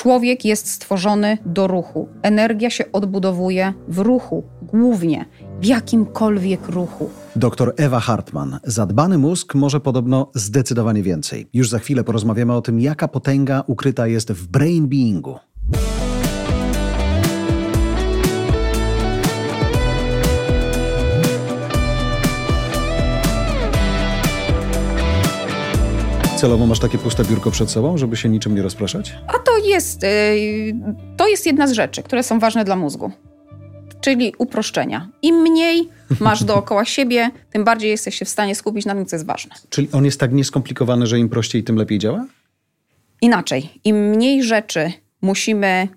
Człowiek jest stworzony do ruchu. Energia się odbudowuje w ruchu, głównie w jakimkolwiek ruchu. Doktor Ewa Hartman. Zadbany mózg może podobno zdecydowanie więcej. Już za chwilę porozmawiamy o tym, jaka potęga ukryta jest w brain beingu. Celowo masz takie puste biurko przed sobą, żeby się niczym nie rozpraszać? A to jest, yy, to jest jedna z rzeczy, które są ważne dla mózgu. Czyli uproszczenia. Im mniej masz dookoła siebie, tym bardziej jesteś się w stanie skupić na tym, co jest ważne. Czyli on jest tak nieskomplikowany, że im prościej, tym lepiej działa? Inaczej, im mniej rzeczy musimy